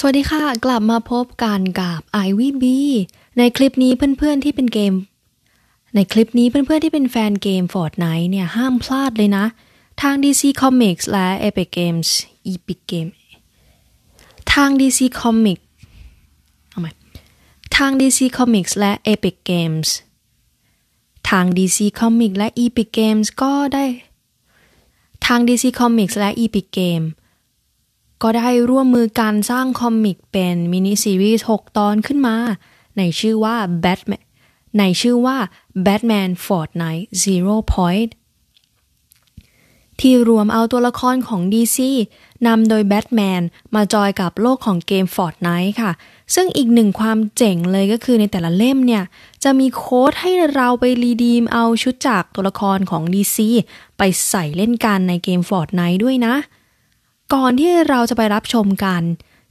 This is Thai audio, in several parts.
สวัสดีค่ะ กลับมาพบกันกับ i v b ในคลิปนี้เพื่อนๆที่เป็นเกม ในคลิปนี้เพื่อนๆที่เป็นแฟนเกม Fortnite เนี่ย ห้ามพลาดเลยนะ ทาง DC Comics และ Epic Games Epic Game ทาง DC Comics เอาใหม่ทาง DC Comics และ Epic Games ทาง DC Comics และ Epic Games ก็ได้ ทาง DC Comics และ Epic Games ก็ได้ร่วมมือการสร้าง comic เป็นมินิซีรีส์ 6 ตอนขึ้นมา ในชื่อว่า Batman ในชื่อว่า Batman Fortnite Zero Point ที่รวมเอาตัวละครของ DC นำโดยแบทแมนมาจอยกับโลกของเกม Fortnite ค่ะ ซึ่งอีกหนึ่งความเจ๋งเลยก็คือในแต่ละเล่มเนี่ย จะมีโค้ดให้เราไป redeem เอาชุดจากตัวละครของ DC ไปใส่เล่นกันในเกม Fortnite ด้วยนะ ก่อนที่เราจะไปรับชมกัน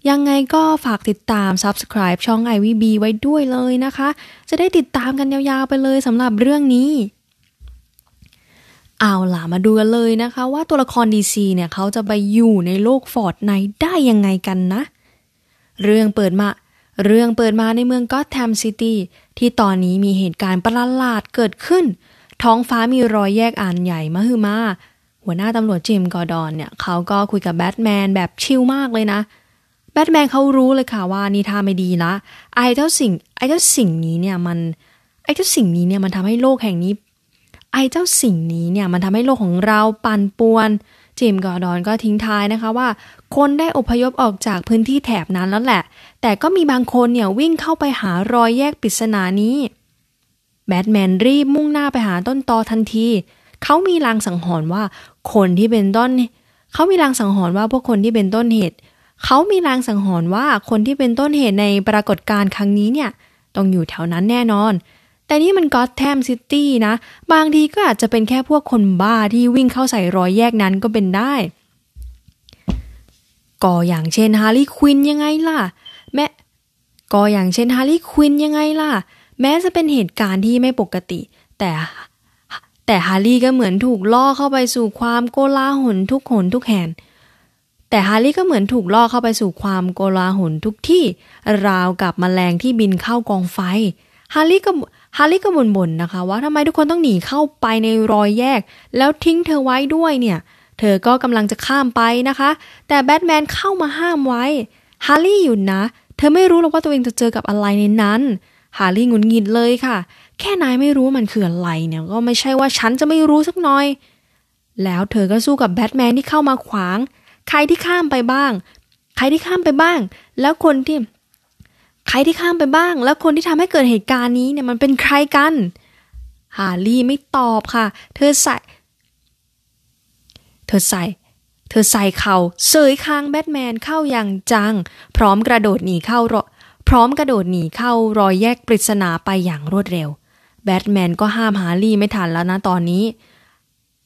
ยังไงก็ฝากติดตาม Subscribe ช่อง IVB ไว้ด้วยเลยนะคะ จะได้ติดตามกันยาวๆไปเลยสำหรับเรื่องนี้เอาล่ะมาดูกันเลยนะคะ ว่าตัวละคร DC เนี่ยเขาจะไปอยู่ในโลก Fortnite ได้ยังไงกันนะ เรื่องเปิดมา เรื่องเปิดมาในเมือง Gotham City ที่ตอนนี้มีเหตุการณ์ประหลาดเกิดขึ้น ท้องฟ้ามีรอยแยกอันใหญ่มหึมา หัวหน้าตำรวจจิมกอร์ดอนเนี่ยเขาก็คุยกับแบทแมนแบบชิลมากเลยนะ แบทแมนเขารู้เลยค่ะว่านี่ท่าไม่ดีละไอ้เจ้าสิ่งไอ้เจ้าสิ่งนี้เนี่ยมันไอ้เจ้าสิ่งนี้เนี่ยมันทำให้โลกแห่งนี้ ไอ้เจ้าสิ่งนี้เนี่ยมันทำให้โลกของเราปั่นป่วนจิมกอร์ดอนก็ทิ้งท้ายนะคะว่า คนได้อพยพออกจากพื้นที่แถบนั้นแล้วแหละ แต่ก็มีบางคนเนี่ยวิ่งเข้าไปหารอยแยกปริศนานี้แบทแมนรีบมุ่งหน้าไปหาต้นตอทันที เขามีลางสังหรณ์ว่าคนที่เป็นต้น เขามีลางสังหรณ์ว่าพวกคนที่เป็นต้นเหตุ เขามีลางสังหรณ์ว่าคนที่เป็นต้นเหตุในปรากฏการณ์ครั้งนี้เนี่ยต้องอยู่แถวนั้นแน่นอน แต่นี่มัน Gotham City นะ บางทีก็อาจจะเป็นแค่พวกคนบ้าที่วิ่งเข้าใส่รอยแยกนั้นก็เป็นได้ ก็อย่างเช่นฮาร์ลีควินยังไงล่ะ แม่ก็อย่างเช่นฮาร์ลีควินยังไงล่ะ แม้จะเป็นเหตุการณ์ที่ไม่ปกติ แต่ แต่ฮาร์ลีก็เหมือนถูกล่อเข้าไปสู่ความโกลาหลทุกหนทุกแห่งแต่ฮาร์ลีก็เหมือนถูกล่อเข้าไปสู่ความโกลาหลทุกที่ ราวกับแมลงที่บินเข้ากองไฟฮาร์ลีก็ฮาร์ลีก็บ่นๆนะคะ ว่าทำไมทุกคนต้องหนีเข้าไปในรอยแยก แล้วทิ้งเธอไว้ด้วยเนี่ย เธอก็กำลังจะข้ามไปนะคะ แต่แบทแมนเข้ามาห้ามไว้ฮาร์ลีหยุดนะ เธอไม่รู้หรอกว่าตัวเองจะเจอกับอะไรในนั้น ฮาร์ลีหงุดหงิดเลยค่ะ แค่นายไม่รู้มันคืออะไรเนี่ยก็ไม่ใช่ว่าฉันจะไม่รู้สักหน่อย แล้วเธอก็สู้กับแบทแมนที่เข้ามาขวาง ใครที่ข้ามไปบ้าง ใครที่ข้ามไปบ้าง แล้วคนที่ ใครที่ข้ามไปบ้าง แล้วคนที่ทำให้เกิดเหตุการณ์นี้เนี่ยมันเป็นใครกัน ฮาร์ลีไม่ตอบค่ะ เธอใส่ เธอใส่เธอใส่เข่าเสยคางแบทแมนเข้าอย่างจัง พร้อมกระโดดหนีเข้าร พร้อมกระโดดหนีเข้ารอยแยกปริศนาไปอย่างรวดเร็ว แบทแมนก็ห้ามฮาร์รี่ไม่ทันแล้วนะตอนนี้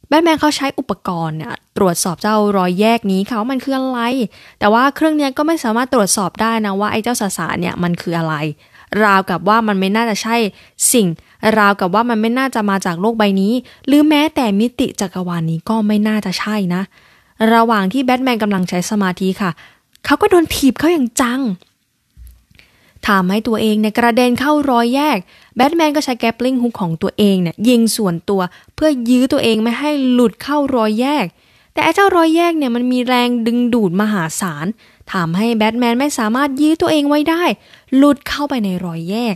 แบทแมนเขาใช้อุปกรณ์เนี่ยตรวจสอบเจ้ารอยแยกนี้เขามันคืออะไร แต่ว่าเครื่องนี้ก็ไม่สามารถตรวจสอบได้นะว่าไอ้เจ้าสสารเนี่ยมันคืออะไร ราวกับว่ามันไม่น่าจะใช่สิ่ง ราวกับว่ามันไม่น่าจะมาจากโลกใบนี้ หรือแม้แต่มิติจักรวาลนี้ก็ไม่น่าจะใช่นะ ระหว่างที่แบทแมนกำลังใช้สมาธิค่ะ เขาก็โดนถีบเข้าอย่างจัง ทำให้ตัวเองเนี่ยกระเด็นเข้ารอยแยก แบทแมนก็ใช้แกปลิงฮุกของตัวเองเนี่ยยิงส่วนตัวเพื่อยื้อตัวเองไม่ให้หลุดเข้ารอยแยก แต่ไอ้เจ้ารอยแยกเนี่ยมันมีแรงดึงดูดมหาศาลทำให้แบทแมนไม่สามารถยื้อตัวเองไว้ได้ หลุดเข้าไปในรอยแยก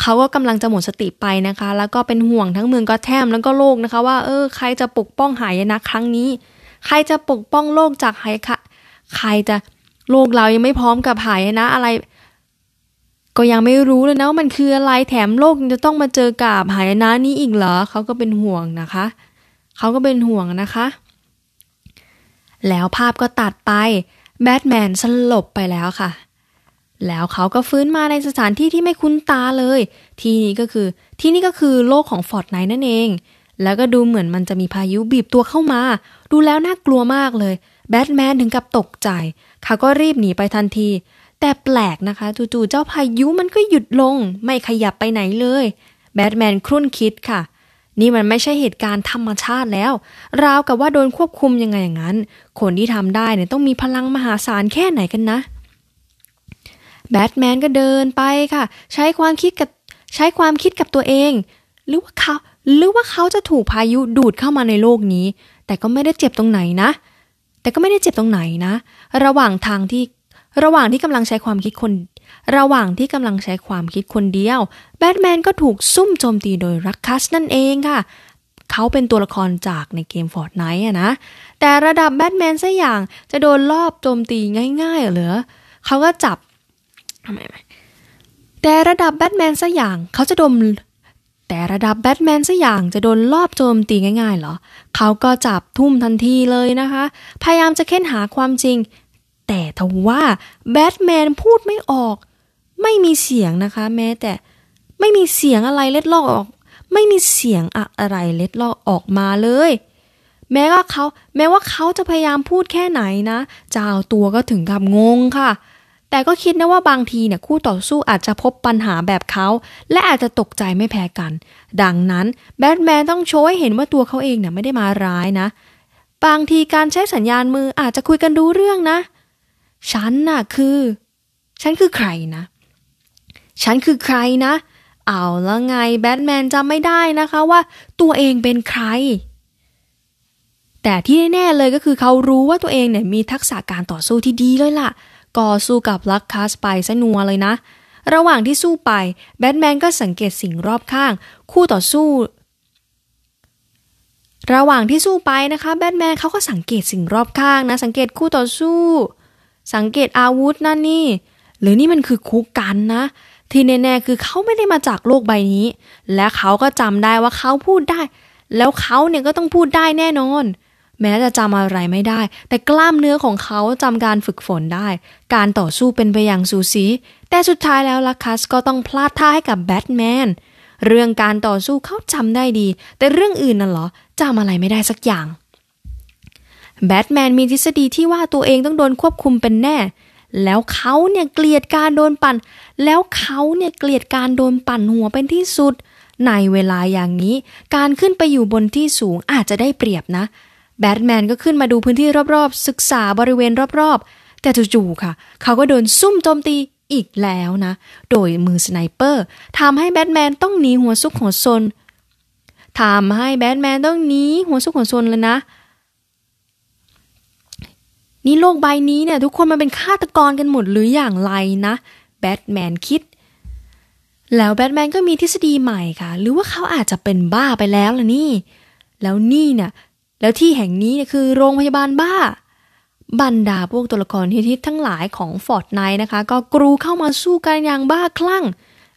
เขาก็กำลังจะหมดสติไปนะคะ แล้วก็เป็นห่วงทั้งเมืองก็แทมแล้วก็โลกนะคะ ว่าเออใครจะปกป้องหายนะครั้งนี้ ใครจะปกป้องโลกจากหายคะใครจะโลกเรายังไม่พร้อมกับหายนะอะไร ก็ยังไม่รู้เลยนะว่ามันคืออะไรแถมโลกจะต้องมาเจอกับหายนะนี้อีกเหรอเขาก็เป็นห่วงนะคะเขาก็เป็นห่วงนะคะ แล้วภาพก็ตัดไปแบทแมนสลบไปแล้วค่ะ แล้วเขาก็ฟื้นมาในสถานที่ที่ไม่คุ้นตาเลย ที่นี่ก็คือที่นี่ก็คือโลกของ Fortnite นั่นเอง แล้วก็ดูเหมือนมันจะมีพายุบีบตัวเข้ามา ดูแล้วน่ากลัวมากเลย แบทแมนถึงกับตกใจ เขาก็รีบหนีไปทันที แต่แปลกนะคะจู่ๆเจ้าพายุมันก็หยุดลง ไม่ขยับไปไหนเลย แบทแมนครุ่นคิดค่ะ นี่มันไม่ใช่เหตุการณ์ธรรมชาติแล้ว ราวกับว่าโดนควบคุมยังไงอย่างนั้น คนที่ทำได้เนี่ยต้องมีพลังมหาศาลแค่ไหนกันนะ แบทแมนก็เดินไปค่ะ ใช้ความคิดกับใช้ความคิดกับตัวเอง หรือว่าเขาหรือว่าเขาจะถูกพายุดูดเข้ามาในโลกนี้ แต่ก็ไม่ได้เจ็บตรงไหนนะ แต่ก็ไม่ได้เจ็บตรงไหนนะ ระหว่างทางที่ ระหว่างที่กำลังใช้ความคิดคน ระหว่างที่กำลังใช้ความคิดคนเดียว แบทแมนก็ถูกซุ่มโจมตีโดย Ruckus นั่นเองค่ะ เขาเป็นตัวละครจากในเกม Fortnite อะนะ แต่ระดับแบทแมนซะอย่างจะโดนลอบโจมตีง่ายๆเหรอเขาก็จับทำไมแต่ระดับแบทแมนซะอย่างเขาจะดมแต่ระดับแบทแมนซะอย่างจะโดนลอบโจมตีง่ายๆเหรอ เขาก็จับทุ่มทันทีเลยนะคะ พยายามจะเค้นหาความจริง แต่ทว่าแบทแมนพูดไม่ออก ไม่มีเสียงนะคะ แม้แต่ไม่มีเสียงอะไรเล็ดลอดออก ไม่มีเสียงอะไรเล็ดลอดออกมาเลย แม้ว่าเขาแม้ว่าเขาจะพยายามพูดแค่ไหนนะเจ้าตัวก็ถึงกับงงค่ะ แต่ก็คิดนะว่าบางทีเนี่ยคู่ต่อสู้อาจจะพบปัญหาแบบเขา และอาจจะตกใจไม่แพ้กัน ดังนั้นแบทแมนต้องโชว์ให้เห็นว่าตัวเขาเองเนี่ยไม่ได้มาร้ายนะบางทีการใช้สัญญาณมืออาจจะคุยกันรู้เรื่องนะ ฉันน่ะคือ ฉันคือใครนะ ฉันคือใครนะ เอาแล้วไงแบทแมนจำไม่ได้นะคะว่าตัวเองเป็นใคร แต่ที่แน่เลยก็คือเขารู้ว่าตัวเองเนี่ยมีทักษะการต่อสู้ที่ดีเลยล่ะก็สู้กับลักคาสไปซะนัวเลยนะ ระหว่างที่สู้ไปแบทแมนก็สังเกตสิ่งรอบข้าง คู่ต่อสู้ ระหว่างที่สู้ไปนะคะแบทแมนเขาก็สังเกตสิ่งรอบข้างนะ สังเกตคู่ต่อสู้ สังเกตอาวุธนั่นนี่ หรือนี่มันคือคุกกันนะ ที่แน่ๆคือเขาไม่ได้มาจากโลกใบนี้ และเขาก็จำได้ว่าเขาพูดได้ แล้วเขาเนี่ยก็ต้องพูดได้แน่นอน แม้จะจำอะไรไม่ได้ แต่กล้ามเนื้อของเขาจำการฝึกฝนได้ การต่อสู้เป็นไปอย่างสูสี แต่สุดท้ายแล้วลักคัสก็ต้องพลาดท่าให้กับแบทแมนเรื่องการต่อสู้เขาจำได้ดี แต่เรื่องอื่นน่ะเหรอจำอะไรไม่ได้สักอย่าง แบทแมนมีทฤษฎีที่ว่าตัวเองต้องโดนควบคุมเป็นแน่ แล้วเขาเนี่ยเกลียดการโดนปั่น แล้วเขาเนี่ยเกลียดการโดนปั่นหัวเป็นที่สุด ในเวลาอย่างนี้ การขึ้นไปอยู่บนที่สูงอาจจะได้เปรียบนะ แบทแมนก็ขึ้นมาดูพื้นที่รอบๆ ศึกษาบริเวณรอบๆ แต่จู่ๆค่ะ เขาก็โดนซุ่มโจมตีอีกแล้วนะ โดยมือ sniper ทำให้แบทแมนต้องหนีหัวซุกหัวซุนทำให้แบทแมนต้องหนีหัวซุกหัวซุนเลยนะ นี่โลกใบนี้เนี่ยทุกคนมันเป็นฆาตกรกันหมดหรืออย่างไรนะแบทแมนคิด แล้วแบทแมนก็มีทฤษฎีใหม่ค่ะ หรือว่าเขาอาจจะเป็นบ้าไปแล้วล่ะนี่ แล้วนี่เนี่ยแล้วที่แห่งนี้คือโรงพยาบาลบ้า บรรดาพวกตัวละครฮิตทั้งหลายของฟอร์ดไนนะคะ ก็กรูเข้ามาสู้กันอย่างบ้าคลั่ง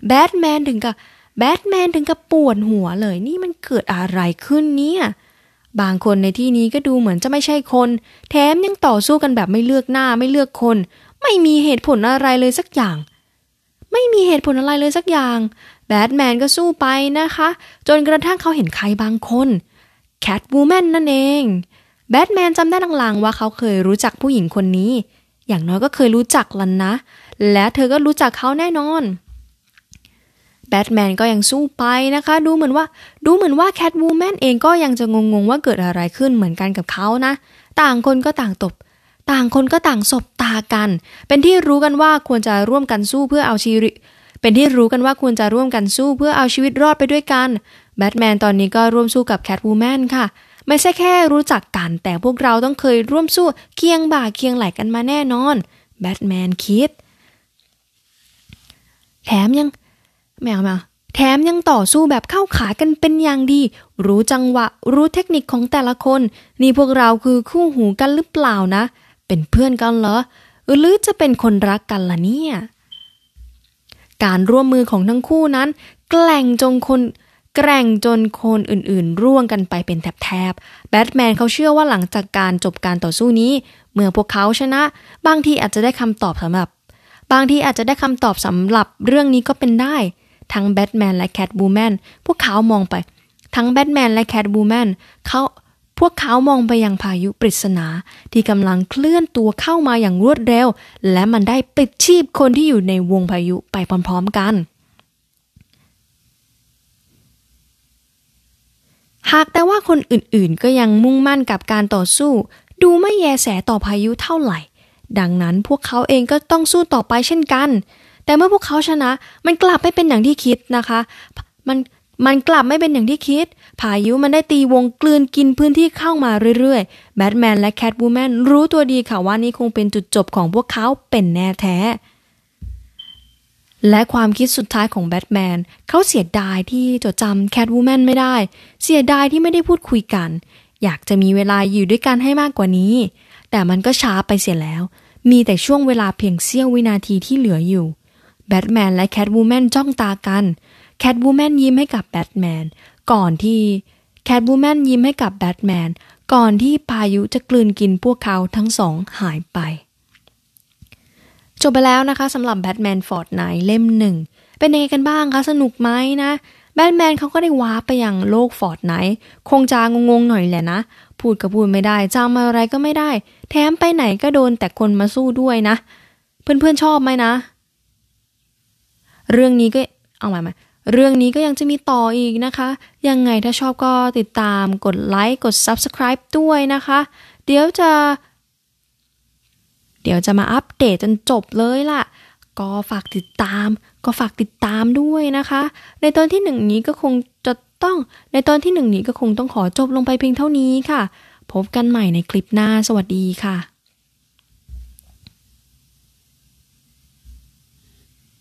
แบทแมนถึงกับแบทแมนถึงกับปวดหัวเลย นี่มันเกิดอะไรขึ้นเนี่ย บางคนในที่นี้ก็ดูเหมือนจะไม่ใช่คน แถมยังต่อสู้กันแบบไม่เลือกหน้าไม่เลือกคน ไม่มีเหตุผลอะไรเลยสักอย่าง ไม่มีเหตุผลอะไรเลยสักอย่าง แบทแมนก็สู้ไปนะคะ จนกระทั่งเขาเห็นใครบางคนแคทวูแมนนั่นเอง แบทแมนจำได้ลางๆว่าเขาเคยรู้จักผู้หญิงคนนี้ อย่างน้อยก็เคยรู้จักล่ะนะ และเธอก็รู้จักเขาแน่นอน แบทแมนก็ยังสู้ไปนะคะ ดูเหมือนว่า ดูเหมือนว่าแคทวูแมนเองก็ยังจะงงๆว่าเกิดอะไรขึ้นเหมือนกันกับเขานะ ต่างคนก็ต่างตบ ต่างคนก็ต่างสบตากัน เป็นที่รู้กันว่าควรจะร่วมกันสู้เพื่อเอาชีวิต เป็นที่รู้กันว่าควรจะร่วมกันสู้เพื่อเอาชีวิตรอดไปด้วยกัน แบทแมนตอนนี้ก็ร่วมสู้กับแคทวูแมนค่ะ ไม่ใช่แค่รู้จักกัน แต่พวกเราต้องเคยร่วมสู้เคียงบ่าเคียงไหลกันมาแน่นอน แบทแมนคิด แถมยัง แมวมาแถมยังต่อสู้แบบเข้าขากันเป็นอย่างดี รู้จังหวะ รู้เทคนิคของแต่ละคน นี่พวกเราคือคู่หูกันหรือเปล่านะ เป็นเพื่อนกันเหรอ หรือจะเป็นคนรักกันล่ะเนี่ย การร่วมมือของทั้งคู่นั้น แกล่งจงคนแกร่งจนคนอื่นๆ ร่วงกันไปเป็นแถบๆ แบทแมนเขาเชื่อว่าหลังจากการจบการต่อสู้นี้ เมื่อพวกเขาชนะ บางทีอาจจะได้คำตอบสำหรับ บางทีอาจจะได้คำตอบสำหรับเรื่องนี้ก็เป็นได้ ทั้งแบทแมนและแคทบูแมนพวกเขามองไป ทั้งแบทแมนและแคทบูแมนเขาพวกเขามองไปยังพายุปริศนาที่กำลังเคลื่อนตัวเข้ามาอย่างรวดเร็ว และมันได้ปิดชีพคนที่อยู่ในวงพายุไปพร้อมๆกัน หากแต่ว่าคนอื่นๆก็ยังมุ่งมั่นกับการต่อสู้ ดูไม่แยแสต่อพายุเท่าไหร่ ดังนั้นพวกเขาเองก็ต้องสู้ต่อไปเช่นกัน แต่เมื่อพวกเขาชนะ มันกลับไม่เป็นอย่างที่คิดนะคะ มันมันกลับไม่เป็นอย่างที่คิด พายุมันได้ตีวงกลืนกินพื้นที่เข้ามาเรื่อยๆ แบทแมนและแคทบูแมนรู้ตัวดีค่ะว่านี่คงเป็นจุดจบของพวกเขาเป็นแน่แท้ และความคิดสุดท้ายของแบทแมนเขาเสียดายที่จดจำแคทบูแมนไม่ได้ เสียดายที่ไม่ได้พูดคุยกัน อยากจะมีเวลาอยู่ด้วยกันให้มากกว่านี้ แต่มันก็ช้าไปเสียแล้ว มีแต่ช่วงเวลาเพียงเสี้ยววินาทีที่เหลืออยู่ แบทแมนและแคทวูแมนจ้องตากันแคทวูแมนยิ้มให้กับแบทแมนก่อนที่แคทวูแมนยิ้มให้กับแบทแมนก่อนที่พายุจะกลืนกินพวกเขาทั้งสองหายไป จบไปแล้วนะคะสำหรับแบทแมน Fortnite เล่มหนึ่งเป็นยังไงกันบ้างคะ สนุกไหมนะแบทแมนเขาก็ได้ warp ไปยังโลก Fortniteคงจะงงๆหน่อยแหละนะ พูดก็พูดไม่ได้จำอะไรก็ไม่ได้ แถมไปไหนก็โดนแต่คนมาสู้ด้วยนะ เพื่อนๆชอบไหมนะ เรื่องนี้ก็เอาใหม่เรื่องนี้ก็ยังจะมีต่ออีกนะคะ ยังไงถ้าชอบก็ติดตามกดไลค์กด Subscribe ด้วยนะคะ เดี๋ยวจะ เดี๋ยวจะมาอัปเดตจนจบเลยล่ะ ก็ฝากติดตาม ก็ฝากติดตามด้วยนะคะ ในตอนที่หนึ่งนี้ก็คงจะต้อง ในตอนที่หนึ่งนี้ก็คงต้องขอจบลงไปเพียงเท่านี้ค่ะ พบกันใหม่ในคลิปหน้า สวัสดีค่ะ